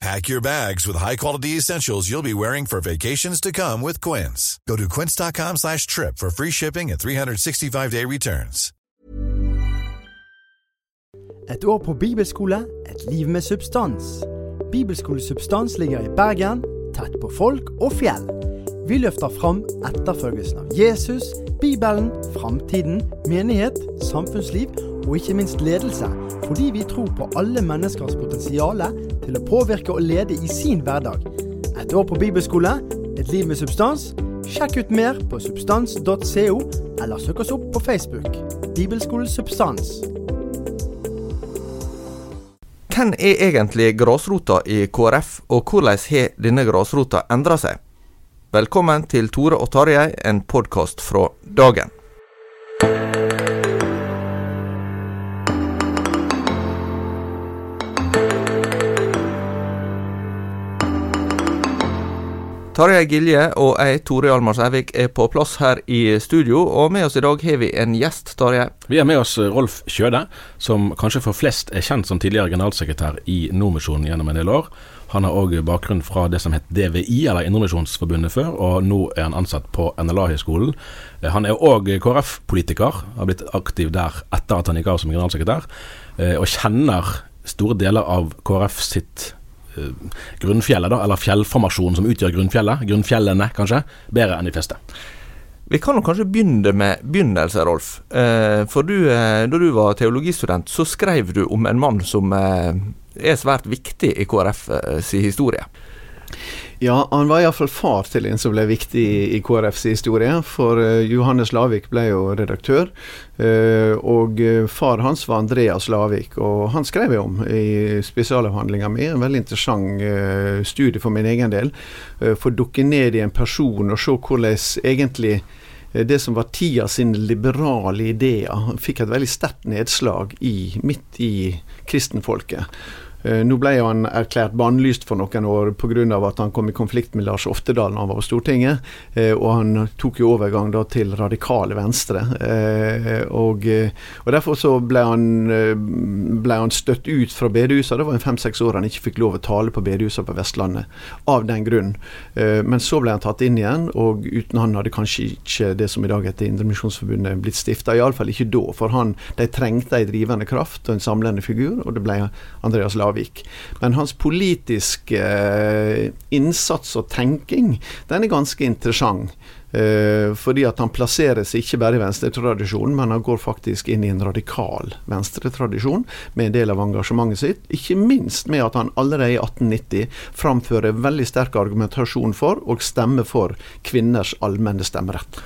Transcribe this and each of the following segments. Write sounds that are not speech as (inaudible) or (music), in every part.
Pack your bags with high-quality essentials you'll be wearing for vacations to come with Quince. Go to quince.com slash trip for free shipping and 365-day returns. Et år på bibelskole, et liv med substans. Bibelskole Substans ligger i Bergen, tett på folk og fjell. Vi løfter fram etterfølgelsen av Jesus, Bibelen, framtiden, menighet, samfunnsliv og ikke minst ledelse, fordi vi tror på alle menneskers potensial til å påvirke og lede i sin hverdag. Et år på bibelskole, et liv med substans. Sjekk ut mer på substans.co, eller søk oss opp på Facebook. Bibelskole Substans. Hvem er egentlig grasrota i KrF, og hvordan har denne grasrota endra seg? Velkommen til Tore og Tarjei, en podkast fra dagen. Tarjei Gilje og jeg, Tore Hjalmar Sævik, er på plass her i studio, og med oss i dag har vi en gjest, Tarjei. Vi har med oss eh, Rolf Kjøde, som kanskje for flest er kjent som tidligere generalsekretær i Nordmisjonen gjennom en del år. Han har òg bakgrunn fra det som het DVI, eller Indremisjonsforbundet før, og nå er han ansatt på NLA-høgskolen. Eh, Han er òg KrF-politiker, har blitt aktiv der etter at han gikk av som generalsekretær, eh, og kjenner store deler av KrF sitt eh, grunnfjellet, da, eller fjellformasjonen som utgjør grunnfjellet, grunnfjellene kanskje, bedre enn de fleste. Vi kan kanskje begynne med begynnelsen, Rolf. Eh, for du, eh, da du var teologistudent, så skrev du om en mann som eh, er svært viktig i KrF eh, si historie. Ja, han var iallfall far til en som ble viktig i, KrFs historie. For eh, Johannes Lavik ble jo redaktør, eh, og eh, far hans var Andreas Lavik. Og han skrev jeg om i spesialavhandlinga mi. En veldig interessant studie for min egen del. For å dukke ned i en person og se hvordan egentlig det som var tida sine liberale ideer, fikk et veldig sterkt nedslag i, midt i kristenfolket. Eh, Nå ble han erklært bannlyst for noen år pga. at han kom i konflikt med Lars Oftedal når han var på Stortinget. eh, Og han tok jo overgang da til radikale venstre. eh, Og, og derfor så ble han, ble han støtt ut fra bedehusa. Det var en fem-seks år han ikke fikk lov å tale på bedehusa på Vestlandet av den grunn. Men så ble han tatt inn igjen, og uten han hadde kanskje ikke det som i dag heter Indremisjonsforbundet blitt stifta. Iallfall ikke da, for han, de trengte ei drivende kraft og en samlende figur, og det ble Andreas Lavik. Men hans politiske eh, innsats og tenking, den er ganske interessant. Eh, fordi at han plasseres ikke bare i venstretradisjonen, men han går faktisk inn i en radikal venstretradisjon med en del av engasjementet sitt. Ikke minst med at han allerede i 1890 framfører veldig sterk argumentasjon for og stemmer for kvinners allmenne stemmerett.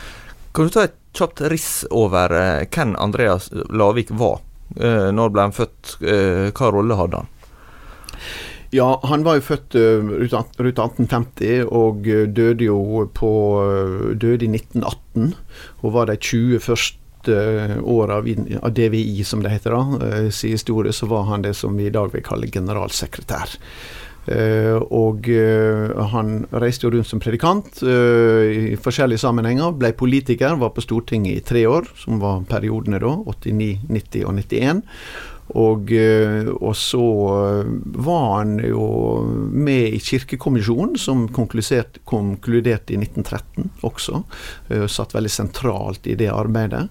Kan du ta et kjapt riss over eh, hvem Andreas Lavik var? Når ble han født? Hva rolle hadde han? Ja, han var jo født uh, rundt 1850 og uh, døde jo på uh, Døde i 1918 og var de 20 første åra av, DVI, som det heter da, sin historie, så var han det som vi i dag vil kalle generalsekretær. Eh, og eh, han reiste jo rundt som predikant eh, i forskjellige sammenhenger. Ble politiker, var på Stortinget i tre år, som var periodene da. 89, 90 og 91. Og, og, så var han jo med i Kirkekommisjonen, som konkluderte i 1913 også. Satt veldig sentralt i det arbeidet.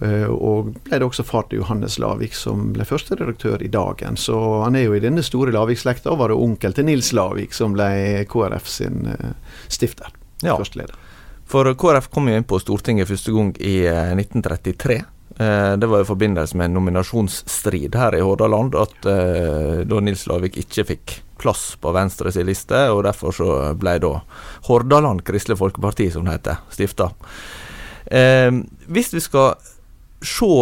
Eh, og ble det også far til Johannes Lavik, som ble første redaktør i Dagen. Så han er jo i denne store Lavik-slekta, og var det onkel til Nils Lavik, som ble KrF sin eh, stifter. Ja. Førsteleder. For KrF kom jo inn på Stortinget første gang i 1933. Eh, det var i forbindelse med en nominasjonsstrid her i Hordaland at da Nils Lavik ikke fikk plass på Venstres liste, og derfor så ble da Hordaland Kristelig Folkeparti, som det heter, stifta. Eh, hvis vi skal se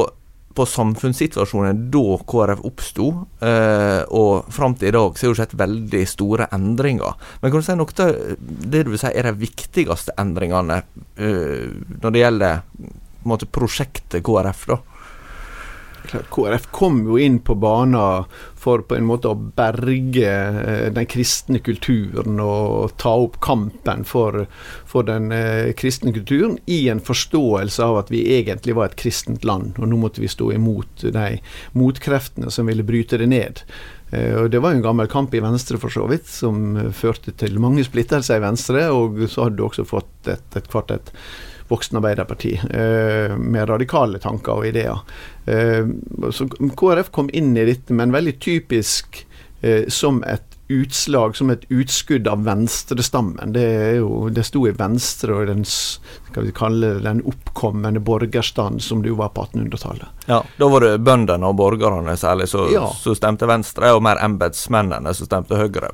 på samfunnssituasjonen da KrF oppsto, eh, og fram til i dag, så har det skjedd veldig store endringer. Men kan du si noe av det du vil si er de viktigste endringene eh, når det gjelder måte, prosjektet KrF, da? KrF kom jo inn på banen for på en måte å berge eh, den kristne kulturen og ta opp kampen for, for den eh, kristne kulturen i en forståelse av at vi egentlig var et kristent land, og nå måtte vi stå imot de motkreftene som ville bryte det ned. Eh, og Det var jo en gammel kamp i Venstre for så vidt, som førte til mange splittelser i Venstre. Og så hadde du også fått et, et kvart et voksen Arbeiderparti eh, med radikale tanker og ideer. Eh, så KrF kom inn i dette, men veldig typisk eh, som et utslag, som et utskudd av venstrestammen. Det, det sto i Venstre og den, skal vi kalle det, den oppkommende borgerstand som det jo var på 1800-tallet. Ja, Da var det bøndene og borgerne særlig som ja. stemte Venstre, og mer embetsmennene som stemte Høyre.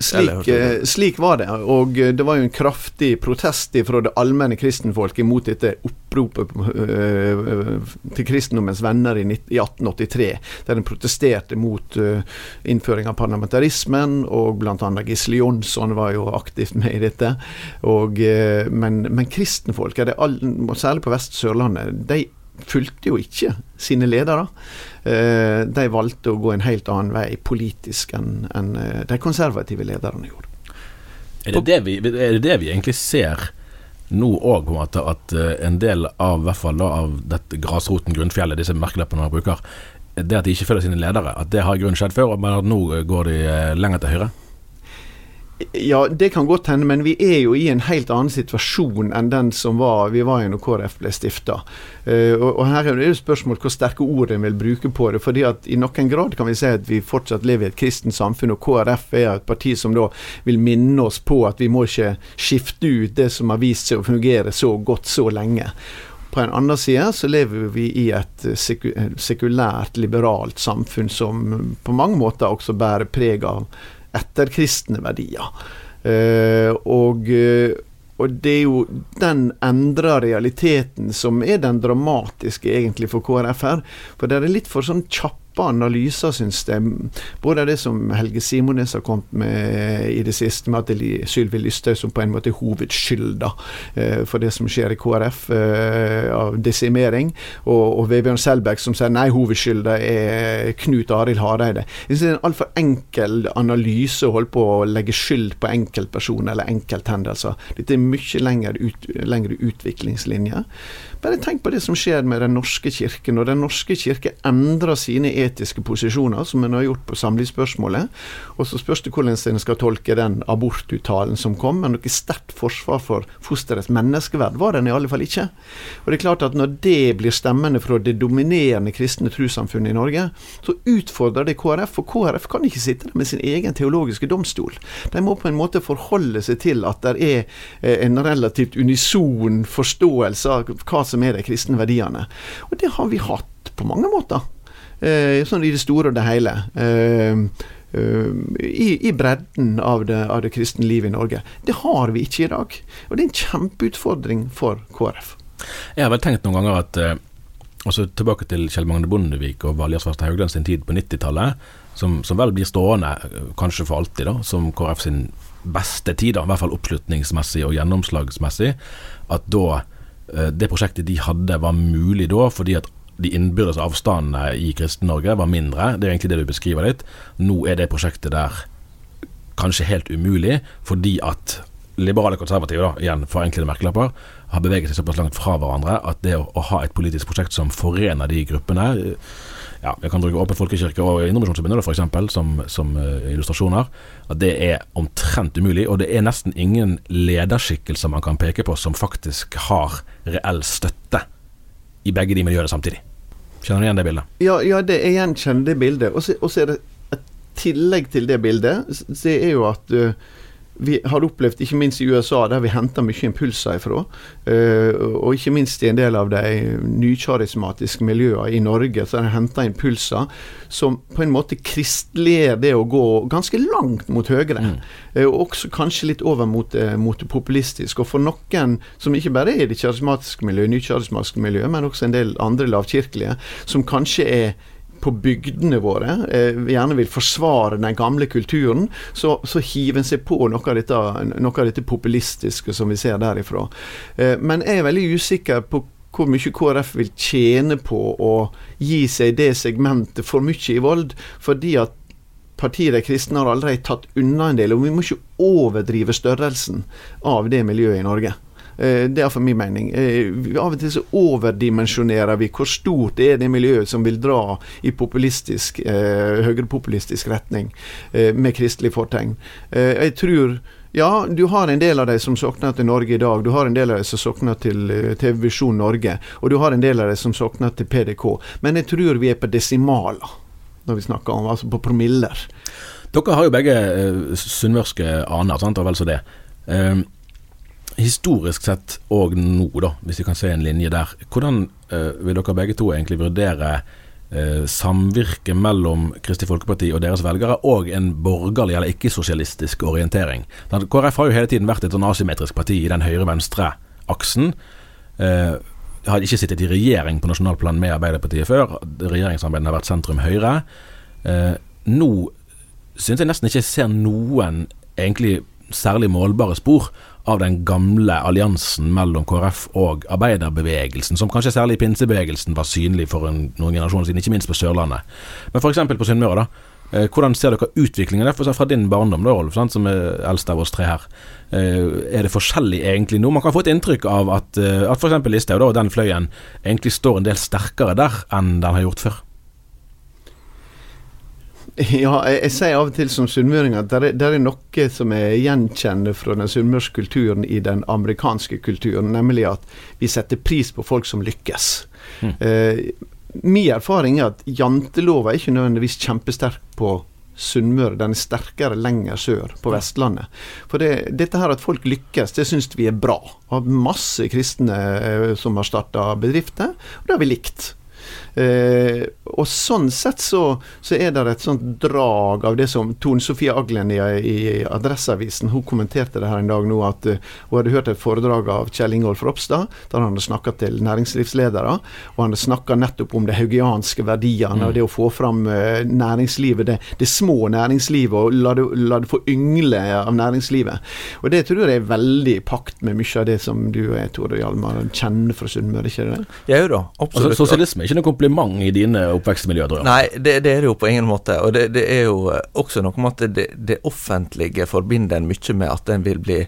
Slik, eh, slik, var det, og det var jo en kraftig protest fra det allmenne kristenfolket mot dette oppropet øh, til kristendommens venner i, i 1883, der en protesterte mot innføring av parlamentarismen og bl.a. Gisle Jonsson var jo aktivt med i dette. Og, eh, men, men all, særlig på Vest-Sørlandet, de fulgte jo ikke sine ledere. Eh, de valgte å gå en helt annen vei politisk enn en eh, de konservative lederne gjorde. Er det det vi, det det vi egentlig ser nå òg, at en del av, hvert fall da, av dette grasroten, grunnfjellet, disse merkelappene man bruker, det at de ikke følger sine ledere, at det har i grunnen skjedd før, men at nå går de eh, lenger til høyre? Ja, det kan godt hende, men vi er jo i en helt annen situasjon enn den som var, vi var i når KrF ble stifta. Eh, og, og, her er det jo spørsmål hvor sterke ord en vil bruke på det. fordi at I noen grad kan vi si at vi fortsatt lever i et kristent samfunn, og KrF er et parti som da vil minne oss på at vi må ikke skifte ut det som har vist seg å fungere så godt så lenge. På en annen side så lever vi i et eh, eh, sekulært, liberalt samfunn som på mange måter også bærer preg av etterkristne verdier. Uh, og, og, det er jo den endra realiteten som er den dramatiske egentlig for KrF her. For det er litt for sånn kjapp kjappe analyser, syns jeg. Både det som Helge Simones har kommet med i det siste, med at det er Sylvi Lysthaug som på en måte er hovedskylda eh, for det som skjer i KrF eh, av desimering, og, og Vebjørn Selbekk som sier nei, hovedskylda er Knut Arild Hareide. Jeg synes Det er en altfor enkel analyse å holde på å legge skyld på enkeltpersoner eller enkelthendelser. Dette er mye lengre, ut, lengre utviklingslinjer. Bare tenk på det som skjer med Den norske kirken. Når Den norske kirke endrer sine etiske posisjoner, som en har gjort på samlivsspørsmålet, og så spørs det hvordan en skal tolke den abortuttalen som kom. Men noe sterkt forsvar for fosterets menneskeverd var den i alle fall ikke. Og det er klart at Når det blir stemmende fra det dominerende kristne trossamfunnet i Norge, så utfordrer det KrF. For KrF kan ikke sitte der med sin egen teologiske domstol. De må på en måte forholde seg til at det er eh, en relativt unison forståelse av hva som er de kristne verdiene. Og det har vi hatt på mange måter. Eh, sånn i det store og det hele. Eh, eh, i, i, bredden av det, av det, kristne livet i Norge. Det har vi ikke i dag. Og det er en kjempeutfordring for KrF. Jeg har vel tenkt noen ganger at altså Tilbake til Kjell Magne Bondevik og Valgerd Svarstad Haugland sin tid på 90-tallet, som, som, vel blir stående, kanskje for alltid, da, som KrF sin beste tid, da, i hvert fall oppslutningsmessig og gjennomslagsmessig, at da det prosjektet de hadde var mulig da, fordi at de innbyrdes avstandene i Kristen-Norge var mindre. Det er egentlig det du beskriver litt. Nå er det prosjektet der kanskje helt umulig, fordi at liberale konservative, da, igjen for enkelte merkelapper, har beveget seg såpass langt fra hverandre at det å, å ha et politisk prosjekt som forener de gruppene ja, Jeg kan bruke Åpen folkekirke og Indremisjonsforbundet f.eks. Som, som uh, illustrasjoner. At det er omtrent umulig. Og det er nesten ingen lederskikkelser man kan peke på som faktisk har reell støtte i begge de miljøene samtidig. Kjenner du igjen det bildet? Ja, ja det, jeg gjenkjenner det bildet. Og så er det et tillegg til det bildet, det er jo at uh, vi har opplevd, ikke minst i USA, der vi henter mye impulser ifra, uh, og ikke minst i en del av de nykarismatiske miljøene i Norge, så de henter impulser som på en måte kristliggjør det å gå ganske langt mot høyre. Mm. Uh, og også kanskje litt over mot, uh, mot, det populistiske. Og for noen som ikke bare er i det karismatiske miljøet, nykarismatiske miljøet, men også en del andre lavkirkelige, som kanskje er på bygdene våre eh, gjerne vil forsvare den gamle kulturen, så, så hiver en seg på noe av, dette, noe av, dette, populistiske som vi ser derifra. Eh, men jeg er veldig usikker på hvor mye KrF vil tjene på å gi seg det segmentet for mye i vold, fordi at partiet De kristne har allerede tatt unna en del, og vi må ikke overdrive størrelsen av det miljøet i Norge. Eh, det er for min mening. Eh, av og til så overdimensjonerer vi hvor stort er det miljøet som vil dra i populistisk, eh, høyrepopulistisk retning, med kristelig fortegn. Jeg tror ja, du har en del av de som sokner til Norge i dag. Du har en del av de som sokner til TV Visjon Norge. Og du har en del av de som sokner til PDK. Men jeg tror vi er på desimaler når vi snakker om altså på promiller. Dere har jo begge sunnmørske aner, sant, og vel så det. Uh, historisk sett og nå, da, hvis vi kan se en linje der. Hvordan eh, vil dere begge to egentlig vurdere eh, samvirket mellom Kristelig Folkeparti og deres velgere og en borgerlig eller ikke-sosialistisk orientering? KrF har jo hele tiden vært et sånn asymmetrisk parti i den høyre-venstre-aksen. Eh, har ikke sittet i regjering på nasjonalplan med Arbeiderpartiet før. Regjeringssamarbeidet har vært sentrum høyre. Eh, nå syns jeg nesten ikke jeg ser noen egentlig særlig målbare spor av den gamle alliansen mellom KrF og arbeiderbevegelsen, som kanskje særlig pinsebevegelsen var synlig for en, noen generasjoner siden, ikke minst på Sørlandet. Men f.eks. på Sunnmøre, da. Eh, hvordan ser dere utviklingen der, fra din barndom, da, Rolf, som er eldst av oss tre her? Eh, er det forskjellig egentlig nå? Man kan få et inntrykk av at, eh, at f.eks. Listhaug og den fløyen egentlig står en del sterkere der enn den har gjort før. Ja, jeg, jeg, sier av og til som sunnmøring at det er, noe som er gjenkjenner fra den sunnmørske kulturen i den amerikanske kulturen, nemlig at vi setter pris på folk som lykkes. Mm. Eh, min erfaring er at jantelova er ikke nødvendigvis kjempesterk på Sunnmøre. Den er sterkere lenger sør, på Vestlandet. For det, dette her at folk lykkes, det syns vi er bra. Vi Har masse kristne eh, som har starta bedrifter, og det har vi likt. Eh, og sånn sett så, så, er det et sånt drag av det som Tone Sofie Aglen i, i Adresseavisen hun kommenterte det her en dag nå, at uh, hun hadde hørt et foredrag av Kjell Ingolf Ropstad, der han hadde snakka til næringslivsledere. Og han hadde snakka nettopp om de haugianske verdiene mm. og det å få fram uh, næringslivet, det, det, små næringslivet, og la det, la det, få yngle av næringslivet. Og det tror jeg er veldig i pakt med mye av det som du og jeg, Tore Hjalmar, kjenner fra Sunnmøre, ikke det? Jeg jo da, absolutt. Altså, sosialisme er ikke noe kompliment i dine oppvekstmiljøer, tror jeg. Nei, det, det, er det jo på ingen måte. Og det, det er jo også noe med at det, det, offentlige forbinder en mye med at en vil bli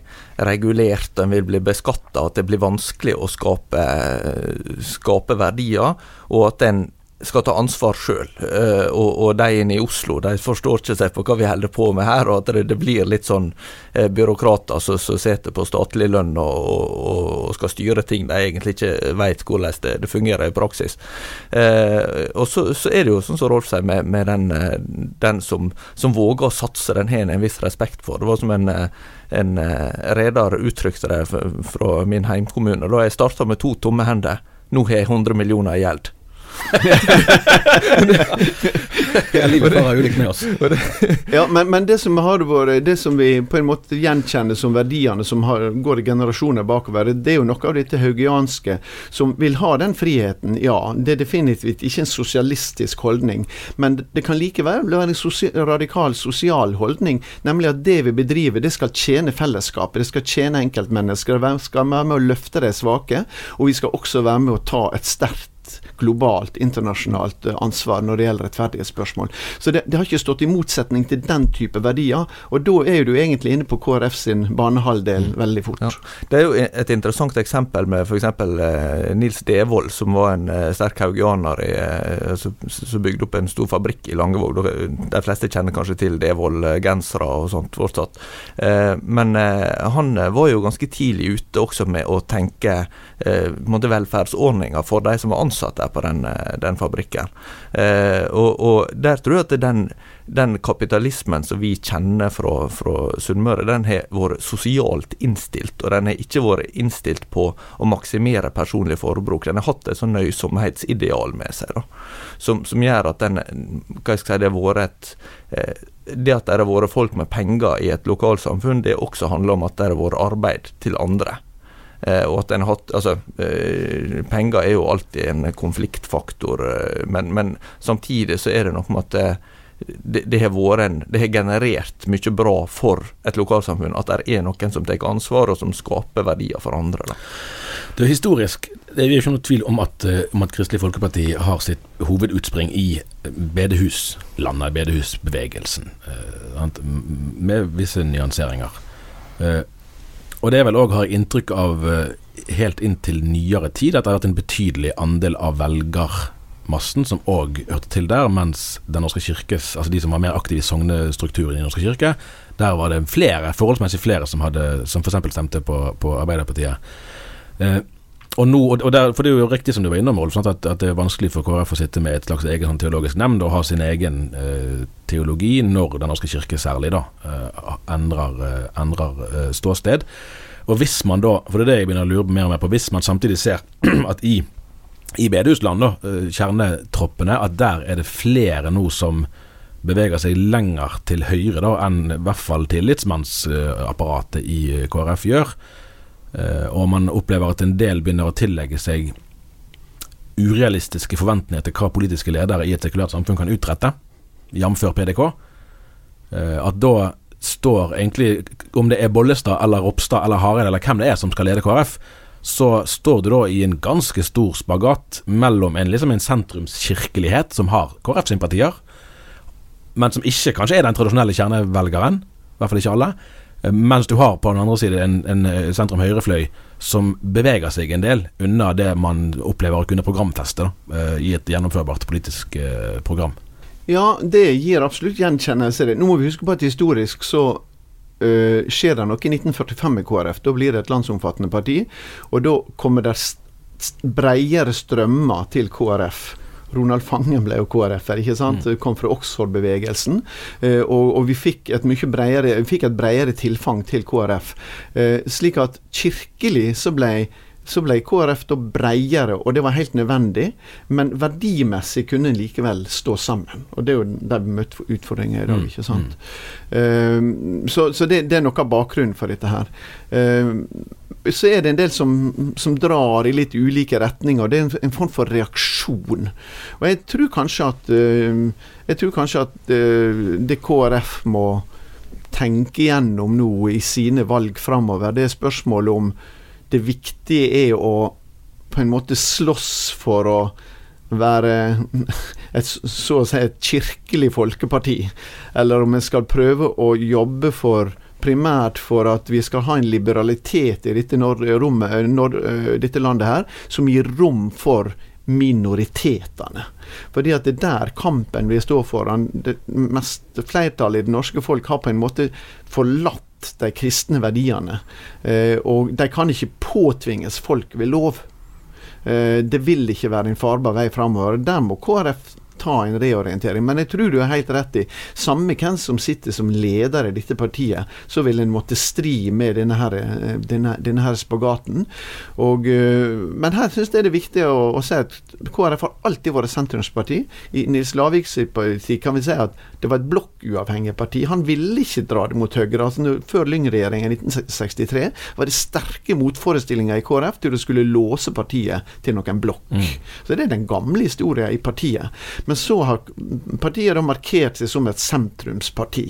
regulert, en vil bli beskatta, at det blir vanskelig å skape, skape verdier, og at en skal ta ansvar sjøl. Uh, og, og, de inne i Oslo de forstår ikke seg på hva vi holder på med her, og at det, det blir litt sånn uh, byråkrater som sitter på statlig lønn og, og, og, skal styre ting de egentlig ikke vet hvordan det, det fungerer i praksis. Uh, og så, så, er det jo sånn som Rolf sier, med, med den, den som, som, våger å satse, den har en viss respekt for. Det var som en en reder uttrykte det fra min heimkommune. Da jeg starta med to tomme hender. Nå har jeg 100 millioner i gjeld ja, livet farer ulikt med oss. ja, men, men, det som har vært Det som vi på en måte gjenkjenner som verdiene som har, går i generasjoner bakover, det er jo noe av dette haugianske som vil ha den friheten. Ja, det er definitivt ikke en sosialistisk holdning, men det kan likevel være en sosia radikal sosial holdning, nemlig at det vi bedriver, det skal tjene fellesskapet, det skal tjene enkeltmennesker, det skal være med å løfte de svake, og vi skal også være med å ta et sterkt et globalt, internasjonalt eh, ansvar når det gjelder rettferdighetsspørsmål. Så det, det, har ikke stått i motsetning til den type verdier, og da er du egentlig inne på KrF sin banehalvdel mm. veldig fort. Ja. Det er jo et interessant eksempel med f.eks. Eh, Nils Devold, som var en eh, sterk haugianer eh, som bygde opp en stor fabrikk i Langevåg. De fleste kjenner kanskje til Devold-gensere og sånt fortsatt. Eh, men han var jo ganske tidlig ute også med å tenke velferdsordninger for de som var ansatt der på den, eh, den fabrikken. Eh, og, og, der tror jeg at den, den kapitalismen som vi kjenner fra, fra Sunnmøre, den har vært sosialt innstilt. Og den har ikke vært innstilt på å maksimere personlig forbruk. Den har hatt et sånn nøysomhetsideal med seg, da, som, som, gjør at den hva jeg si, det har vært et eh, det at det har vært folk med penger i et lokalsamfunn, det også handler om at det har vært arbeid til andre. Eh, og at en har hatt Altså, eh, penger er jo alltid en konfliktfaktor, eh, men, men, samtidig så er det noe med at det, det, har en, det har generert mye bra for et lokalsamfunn at det er noen som tar ansvar, og som skaper verdier for andre. Da. Det er historisk. Det er ikke noe tvil om at, om at Kristelig Folkeparti har sitt hovedutspring i bedehuslandet, bedehusbevegelsen, med visse nyanseringer. Og det er vel òg, har jeg inntrykk av, eh, helt inntil nyere tid, at det har vært en betydelig andel av velgermassen som òg hørte til der, mens Den norske kirkes, altså de som var mer aktive i sognestrukturen i Den norske kirke, der var det flere, forholdsmessig flere som, hadde, som f.eks. stemte på, på Arbeiderpartiet. Eh, og nå, og der, for Det er jo riktig som du var innom, Rolf, at, at, det er vanskelig for KrF å sitte med et slags egen sånn teologisk nemnd og ha sin egen eh, teologi når Den norske kirke særlig da eh, endrer, eh, endrer eh, ståsted. Og hvis man da, for det er det jeg begynner å lure mer og mer på, hvis man samtidig ser (clears throat) at i, i bedehusland, da, eh, kjernetroppene, at der er det flere nå som beveger seg lenger til høyre da enn i hvert fall tillitsmannsapparatet i KrF gjør. Eh, og man opplever at en del begynner å tillegge seg urealistiske forventninger til hva politiske ledere i et sekulært samfunn kan utrette, jf. PDK. Eh, at da står egentlig, om det er Bollestad eller Ropstad eller Hareide eller hvem det er som skal lede KrF, så står du da i en ganske stor spagat mellom en, liksom en sentrumskirkelighet som har KrF-sympatier, men som ikke kanskje er den tradisjonelle kjernevelgeren, i hvert fall ikke alle, mens du har på den andre side en, en eh, sentrum-høyrefløy som beveger seg en del unna det man opplever å kunne programteste da, eh, i et gjennomførbart politisk program. Ja, det gir absolutt gjenkjennelse. Nå må vi huske på at historisk så uh, skjer det noe i 1945 med KrF. Da blir det et landsomfattende parti, og da kommer det bredere strømmer til KrF. Ronald Fangen ble jo KrF-er, ikke sant? Mm. Kom fra Oxford-bevegelsen. Eh, og, og, vi fikk et mye bredere, vi fikk et bredere tilfang til KrF. Eh, slik at kirkelig så ble så ble KrF da breiere, og det var helt nødvendig. Men verdimessig kunne en likevel stå sammen. Og det er jo der vi møter utfordringer i dag, mm. ikke sant. Uh, så, så det, det, er noe av bakgrunnen for dette her. Uh, så er det en del som, som, drar i litt ulike retninger. Det er en, en form for reaksjon. Og jeg tror kanskje at, uh, jeg tror kanskje at uh, det KrF må tenke gjennom nå i sine valg framover, det er spørsmålet om det viktige er å på en måte slåss for å være et, så å si et kirkelig folkeparti, eller om vi skal prøve å jobbe for primært for at vi skal ha en liberalitet i dette, rommet, dette landet her, som gir rom for minoritetene. Fordi at det er der kampen vi står foran. Det meste flertallet i det norske folk har på en måte forlatt de kristne verdiene. Eh, og de kan ikke påtvinges folk ved lov. Eh, det vil ikke være en farbar vei framover. Der må KrF ta en reorientering. Men jeg tror du har helt rett i Samme hvem som sitter som leder i dette partiet, så vil en måtte stri med denne, her, eh, denne, denne her spagaten. Og, men her syns jeg det er viktig å, å, si at KrF har alltid vært sentrumsparti. I Nils Laviks parti kan vi si at det var et blokkuavhengig parti. Han ville ikke dra det mot Høyre. Altså, før Lyng-regjeringen i 1963 var det sterke motforestillinger i KrF til å skulle låse partiet til noen blokk. Mm. Så det er den gamle historien i partiet. Men så har partiet da markert seg som et sentrumsparti.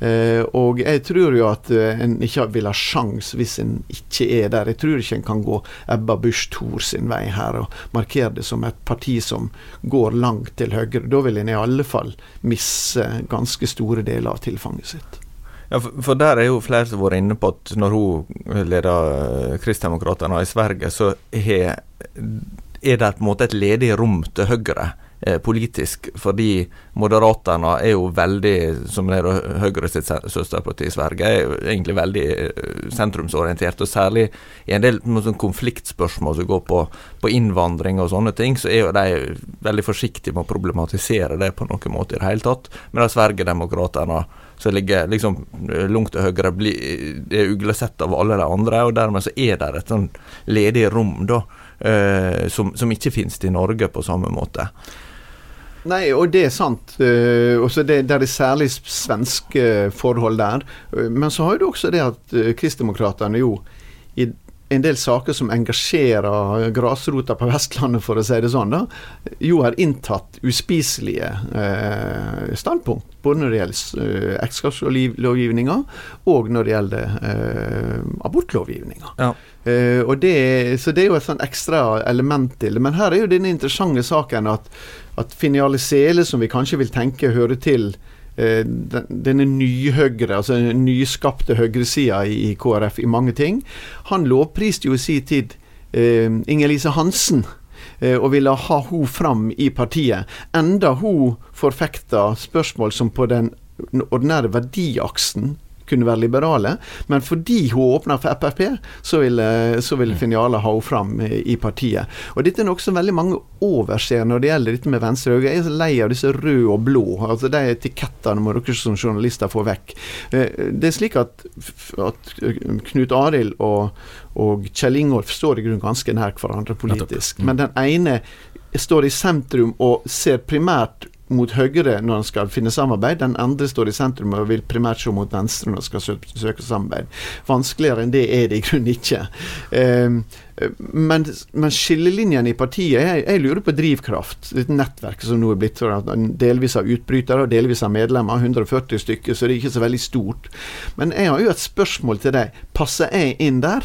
Eh, og jeg tror jo at eh, en ikke vil ha sjans hvis en ikke er der. Jeg tror ikke en kan gå Ebba Busch Thor sin vei her og markere det som et parti som går langt til høyre. Da vil en i alle fall misse ganske store deler av tilfanget sitt. Ja, for, der er jo flere som har vært inne på at når hun leder eh, Kristdemokraterna i Sverige, så er, er det på en måte et ledig rom til Høyre eh, politisk, fordi Moderaterna er jo veldig, som det er Høyre sitt søsterparti i Sverige, er jo egentlig veldig eh, sentrumsorientert. Og særlig i en del sånn konfliktspørsmål som går på, på, innvandring og sånne ting, så er jo de veldig forsiktige med å problematisere det på noen måte i det hele tatt. Men Sverigedemokraterna som ligger liksom eh, langt til høyre, er uglesett av alle de andre. og Dermed så er det et sånn ledig rom da, eh, som, som, ikke finnes i Norge på samme måte. Nei, og det er sant. Uh, også det, det er særlig svenske forhold der. Uh, men så har du også det at uh, kristdemokratene jo i en del saker som engasjerer grasrota på (laughs) Vestlandet, for å si det sånn, da, jo har inntatt uspiselige eh, standpunkt. Både når det gjelder eh, ekteskapslovgivninga, og når det gjelder eh, abortlovgivninga. Ja. Eh, så det er jo et sånn ekstra element til det. Men her er jo denne interessante saken at, at Finiale Sele, som vi kanskje vil tenke hører til Eh, denne nyhøyre, altså den nyskapte høyresida i, KrF i mange ting. Han lovpriste jo i sin tid eh, Inger-Lise Hansen eh, og ville ha hun fram i partiet. Enda hun forfekta spørsmål som på den ordinære verdiaksen kunne være liberale. Men fordi hun åpner for Frp, så vil, så vil Finiale ha henne fram i partiet. Og Dette er noe som veldig mange overser når det gjelder dette med venstre. Jeg er så lei av disse røde og blå. altså De etikettene må dere som journalister få vekk. Eh, det er slik at, at Knut Arild og, og Kjell Ingolf står i grunnen ganske nær hverandre politisk. Men den ene står i sentrum og ser primært mot Høyre når han skal finne samarbeid. Den andre står i sentrum og vil primært se mot venstre når han skal søke, samarbeid. Vanskeligere enn det er det i grunnen ikke. Eh, men, men skillelinjene i partiet jeg, jeg, lurer på drivkraft. Dette nettverket som nå er blitt delvis av utbrytere og delvis av medlemmer. 140 stykker, så det er ikke så veldig stort. Men jeg har jo et spørsmål til deg. Passer jeg inn der?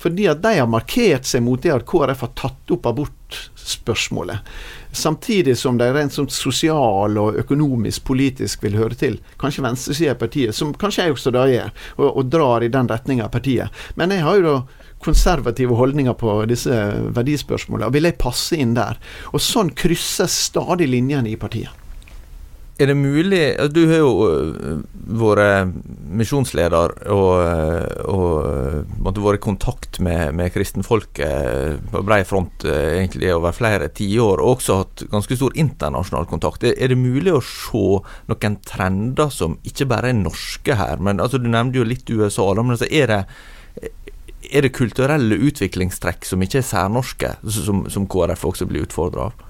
Fordi at de har markert seg mot det at KrF har tatt opp abortspørsmålet. Samtidig som de rent sånn sosial og økonomisk, politisk vil høre til. Kanskje venstresida i partiet, som kanskje jeg også da er, og, og drar i den retninga av partiet. Men jeg har jo da konservative holdninger på disse verdispørsmålene, og vil jeg passe inn der? Og sånn krysses stadig linjene i partiet. Er det mulig Du har jo øh, vært misjonsleder og, øh, og øh, måtte vært i kontakt med, med kristenfolket på brei front egentlig over flere tiår, og også hatt ganske stor internasjonal kontakt. Er det mulig å se noen trender som ikke bare er norske her? men altså Du nevnte jo litt USA, men altså er det er det kulturelle utviklingstrekk som ikke er særnorske, som, som KrF også blir utfordra av?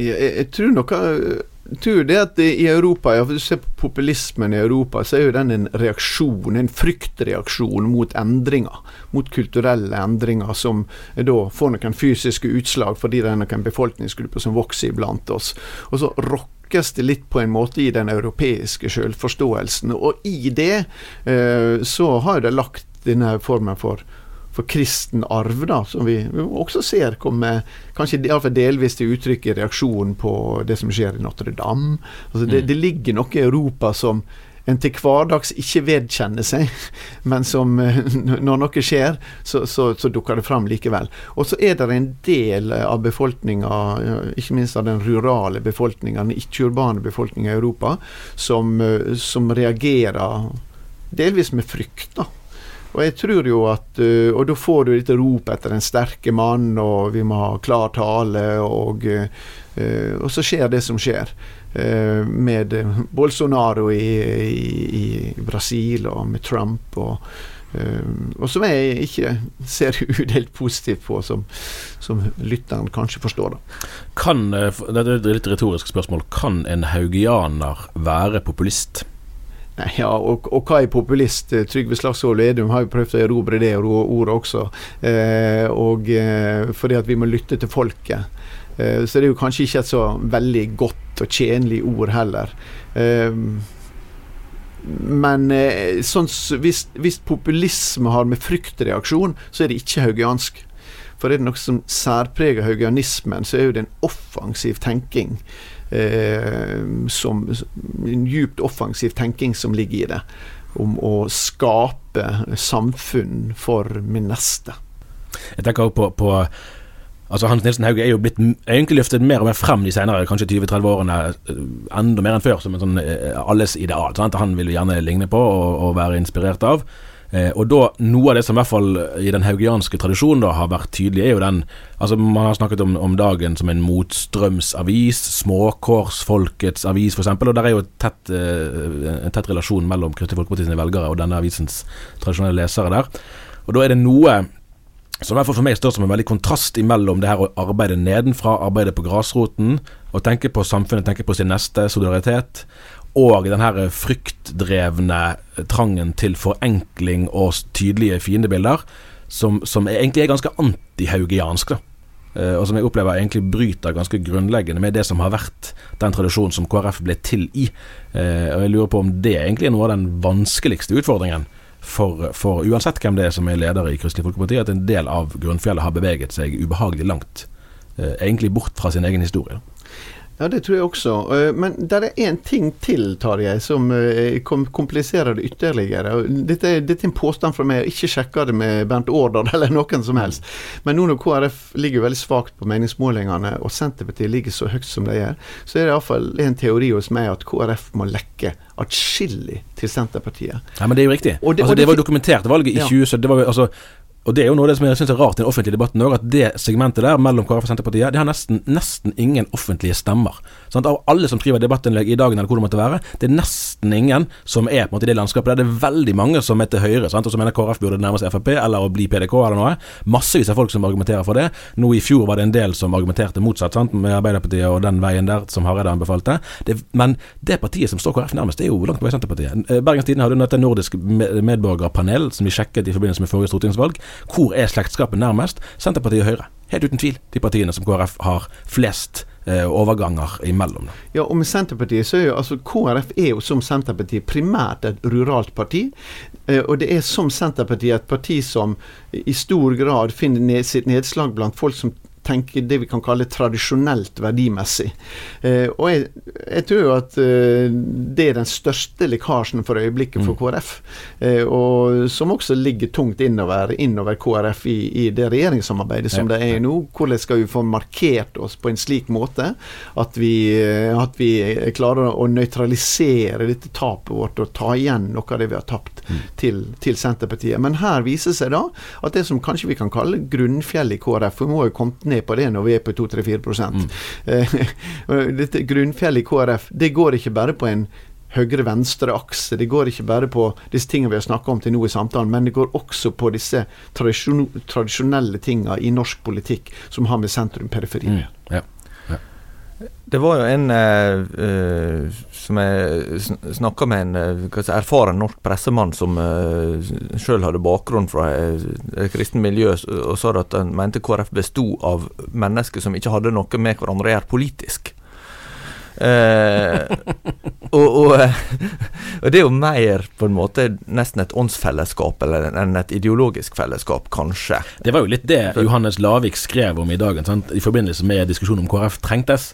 Jeg, jeg, tror noe tror det at i Europa, ja, hvis du ser på populismen i Europa, så er jo den en reaksjon, en fryktreaksjon mot endringer. Mot kulturelle endringer som da får noen fysiske utslag fordi det er noen befolkningsgrupper som vokser iblant oss. Og så rokkes det litt på en måte i den europeiske selvforståelsen. Og i det eh, så har det lagt denne formen for for kristen arv, da, som vi, også ser komme kanskje iallfall delvis til uttrykk i reaksjonen på det som skjer i Notre-Dame. Altså det, mm. det, ligger noe i Europa som en til hverdags ikke vedkjenner seg, (laughs) men som (laughs) når noe skjer, så, så, så dukker det fram likevel. Og så er det en del av befolkninga, ikke minst av den rurale befolkninga, den ikke-urbane befolkninga i Europa, som, som reagerer delvis med frykt. da og jeg tror jo at uh, Og da får du dette ropet etter den sterke mann, og vi må ha klar tale, og, uh, og så skjer det som skjer. Uh, med Bolsonaro i, i, i, Brasil, og med Trump, og, og som jeg ikke ser (laughs) udelt positivt på, som, som lytteren kanskje forstår. Da. Kan, det er et litt retorisk spørsmål. Kan en haugianer være populist? (laughs) Ja, og, og, hva er populist? Trygve Slagsvold Vedum har jo prøvd å erobre det ordet også. Eh, og eh, fordi at vi må lytte til folket. Eh, så det er jo kanskje ikke et så veldig godt og tjenlig ord heller. Eh, men eh, sånn, hvis, hvis, populisme har med fryktreaksjon, så er det ikke haugiansk. For er det noe som særpreger haugianismen, så er jo det en offensiv tenking. Eh, som, en djupt offensiv tenking som ligger i det. Om å skape samfunn for min neste. Jeg tenker også på, på Altså Hans Nilsen Hauge er jo blitt egentlig løftet mer og mer frem de senere kanskje 20-30 årene, eh, enda mer enn før, som en sånn eh, alles ideal. Sant? Han vil vi gjerne ligne på og, og være inspirert av. Eh, og da, Noe av det som i hvert fall i den haugianske tradisjonen da har vært tydelig, er jo den altså Man har snakket om, om dagen som en motstrømsavis, småkårsfolkets avis f.eks. Og der er jo tett, eh, en tett relasjon mellom Kristelig Folkeparti sine velgere og denne avisens tradisjonelle lesere der. Og da er det noe som i hvert fall for meg står som en veldig kontrast imellom det her å arbeide nedenfra, arbeide på grasroten, og tenke på samfunnet, tenke på sin neste, solidaritet, og den her fryktdrevne trangen til forenkling og tydelige fiendebilder, som, som egentlig er ganske antihaugiansk. da. Uh, og som jeg opplever egentlig bryter ganske grunnleggende med det som har vært den tradisjonen som KrF ble til i. Uh, og jeg lurer på om det egentlig er noe av den vanskeligste utfordringen for, for, uansett hvem det er som er leder i Kristelig Folkeparti, at en del av grunnfjellet har beveget seg ubehagelig langt. Eh, egentlig bort fra sin egen historie. Ja, det tror jeg også. Eh, men det er én ting til, Tarjei, som eh, kompliserer det ytterligere. Dette, dette, er en påstand fra meg, ikke sjekka det med Bernt Årdal (laughs) eller noen som helst. Men nå når KrF ligger veldig svakt på meningsmålingene, og Senterpartiet ligger så høyt som de gjør, så er det iallfall en teori hos meg at KrF må lekke atskillig til Senterpartiet. Ja, Men det er jo riktig. Det, altså, det, det var dokumentert valget i ja. 2017. Altså, og det er jo noe av det som jeg syns er rart i den offentlige debatten òg, at det segmentet der mellom KrF og Senterpartiet, det har nesten, nesten ingen offentlige stemmer. Sånn av alle som skriver debattinnlegg i dagen eller hvor det måtte være, det er nesten ingen som er på en måte i det landskapet der. Det er veldig mange som er til høyre, sant? og som mener KrF burde nærme seg Frp eller å bli PDK eller noe. Massevis av folk som argumenterer for det. Nå i fjor var det en del som argumenterte motsatt, sant? med Arbeiderpartiet og den veien der som Hareide anbefalte. Det, men det partiet som står KrF nærmest, det er jo langt på vei Senterpartiet. Bergens Tidende hadde dette nordisk medborgerpanel som vi sjekket i forbindelse med forrige stortingsvalg. Hvor er slektskapet nærmest? Senterpartiet og Høyre. Helt uten tvil de partiene som KrF har flest eh, overganger imellom. Ja, og med Senterpartiet så er jo altså KrF er jo som Senterpartiet primært et ruralt parti. Eh, og det er som Senterpartiet et parti som i stor grad finner ned, sitt nedslag blant folk som tenke det vi kan kalle tradisjonelt verdimessig. Eh, og jeg, jeg, tror at eh, det er den største lekkasjen for øyeblikket for mm. KrF. Eh, og som også ligger tungt innover, innover KrF i, i, det regjeringssamarbeidet som ja. det er nå. Hvordan skal vi få markert oss på en slik måte at vi, eh, at vi klarer å nøytralisere dette tapet vårt og ta igjen noe av det vi har tapt mm. til, til, Senterpartiet. Men her viser seg da at det som kanskje vi kan kalle grunnfjellet i KrF, for vi må jo kommet ned på det når vi er på 2-3-4 mm. (laughs) Dette grunnfjellet i KrF, det går ikke bare på en høyre-venstre akse. Det går ikke bare på disse tingene vi har snakka om til nå i samtalen, men det går også på disse tradisjonelle tingene i norsk politikk som har med sentrum-periferi mm. ja. Det var jo en uh, som jeg snakka med en uh, erfaren norsk pressemann som uh, sjøl hadde bakgrunn fra et kristent miljø, og sa at han mente KrF besto av mennesker som ikke hadde noe med hverandre å gjøre politisk. Uh, og, og, (laughs) og, det er jo mer på en måte nesten et åndsfellesskap eller enn et ideologisk fellesskap, kanskje. Det var jo litt det Johannes Lavik skrev om i dagen, sant? i forbindelse med diskusjonen om KrF trengtes.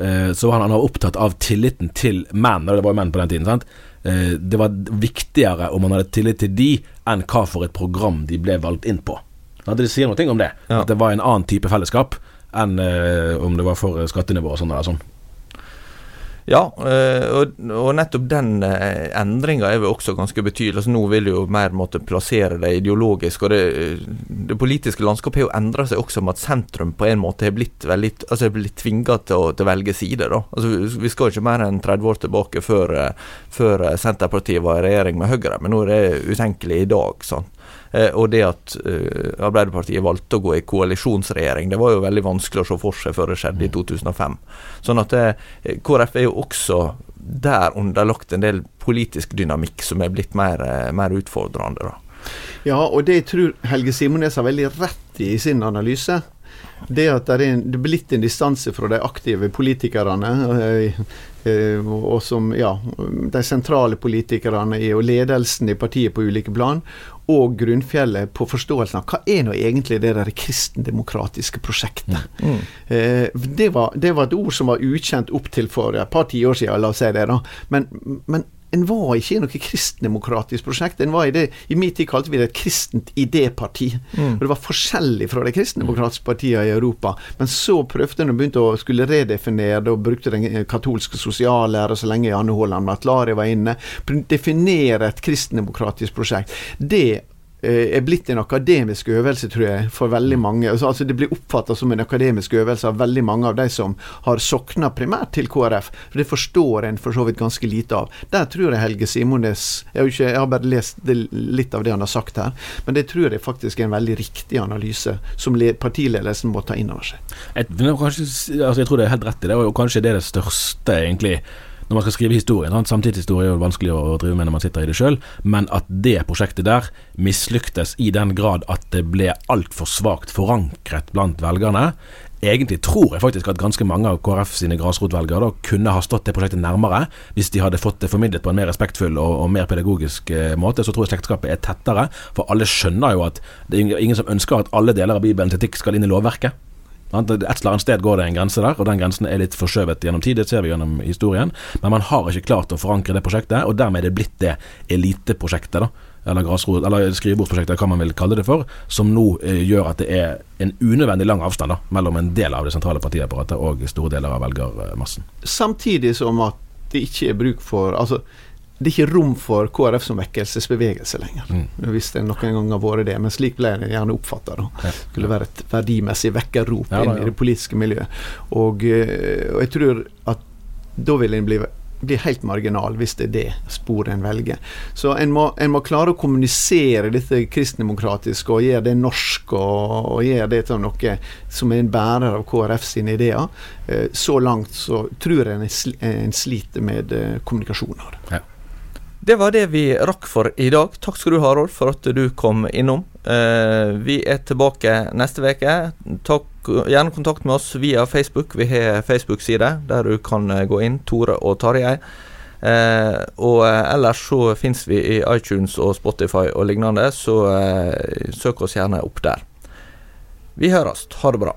Eh, så var han, han var opptatt av tilliten til menn, og det var jo menn på den tiden. sant? Eh, det var viktigere om man hadde tillit til de, enn hva for et program de ble valgt inn på. Det sier noe om det. Ja. At det var en annen type fellesskap enn eh, om det var for skattenivå og sånn. Eller sånn. Ja, eh, og, nettopp den eh, endringa er jo også ganske betydelig. Altså, nå vil jo mer måtte plassere det ideologisk. og Det, det politiske landskapet har jo endra seg også med at sentrum på en måte har blitt altså blitt tvinga til, til, å velge side. da. Altså, Vi skal ikke mer enn 30 år tilbake før, eh, før Senterpartiet var i regjering med Høyre, men nå er det utenkelig i dag. sånn. Eh, og det at uh, Arbeiderpartiet valgte å gå i koalisjonsregjering, det var jo veldig vanskelig å se for seg før det skjedde i 2005. Sånn at uh, KrF er jo også der underlagt en del politisk dynamikk som er blitt mer, mer utfordrende. da. Ja, og det jeg tror Helge Simones har veldig rett i i sin analyse. Det at det er, en, det er blitt en distanse fra de aktive politikerne, eh, eh, og som, ja, de sentrale politikerne og ledelsen i partiet på ulike plan, og grunnfjellet på forståelsen av hva er nå egentlig det der kristendemokratiske prosjektet. Mm. Eh, det, var, det var et ord som var ukjent opptil for et par tiår siden, la oss si det. da. Men, men en var ikke i noe kristendemokratisk prosjekt. En var I det, i min tid kalte vi det et kristent idéparti. Mm. Og Det var forskjellig fra de kristendemokratiske partiene i Europa. Men så prøvde en å begynne å skulle redefinere det, og brukte den katolske sosiallæra så lenge Janne Haaland Matlari var inne. Definere et kristendemokratisk prosjekt. Det Eh, er blitt en akademisk øvelse, tror jeg, for veldig mange. Altså, altså Det blir oppfatta som en akademisk øvelse av veldig mange av de som har sokna primært til KrF. For det forstår en for så vidt ganske lite av. Der tror jeg Helge Simones Jeg har, ikke, jeg har bare lest det, litt av det han har sagt her, men det tror jeg faktisk er en veldig riktig analyse som partiledelsen må ta inn over seg. Jeg, kanskje, altså jeg tror det er helt rett i det, og kanskje det er det største, egentlig når man skal skrive historien. Sant? Samtidshistorie er jo vanskelig å drive med når man sitter i det sjøl, men at det prosjektet der mislyktes i den grad at det ble altfor svakt forankret blant velgerne. Egentlig tror jeg faktisk at ganske mange av KrF sine grasrotvelgere kunne ha stått det prosjektet nærmere hvis de hadde fått det formidlet på en mer respektfull og, og mer pedagogisk eh, måte. Så tror jeg slektskapet er tettere, for alle skjønner jo at det er ingen som ønsker at alle deler av Bibelens etikk skal inn i lovverket. Et eller annet sted går det en grense der, og den grensen er litt forskjøvet gjennom tid. Det ser vi gjennom historien. Men man har ikke klart å forankre det prosjektet, og dermed er det blitt det eliteprosjektet, da. Eller, eller skrivebordsprosjektet, hva man vil kalle det for, som nå eh, gjør at det er en unødvendig lang avstand da, mellom en del av det sentrale partiapparatet og store deler av velgermassen. Samtidig som at det ikke er bruk for altså det er ikke rom for KrF som vekkelsesbevegelse lenger. Mm. Hvis det noen gang har vært det. Men slik ble det gjerne oppfatta. Det skulle være et verdimessig vekkerrop ja, ja. i det politiske miljøet. Og, eh, og jeg tror at da vil en bli, bli helt marginal, hvis det er det sporet en velger. Så en må, en må klare å kommunisere dette kristendemokratiske og gjøre det norsk, og, og gjøre det til noe som er en bærer av KrF sine ideer. Eh, så langt så tror jeg en, sliter med eh, kommunikasjon av det. Ja. Det var det vi rakk for i dag. Takk skal du ha, Rolf, for at du kom innom. Uh, vi er tilbake neste uke. Gjerne kontakt med oss via Facebook. Vi har Facebook-side der du kan eh, gå inn. Tore og Tarjei. Eh, og uh, ellers så fins vi i iTunes og Spotify og lignende, så søk oss gjerne opp der. Vi høres. Ha det bra.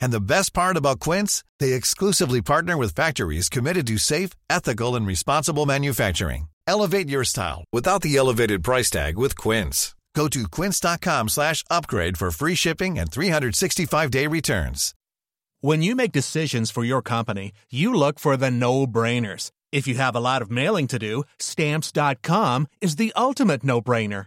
And the best part about Quince, they exclusively partner with factories committed to safe, ethical and responsible manufacturing. Elevate your style without the elevated price tag with Quince. Go to quince.com/upgrade for free shipping and 365-day returns. When you make decisions for your company, you look for the no-brainers. If you have a lot of mailing to do, stamps.com is the ultimate no-brainer.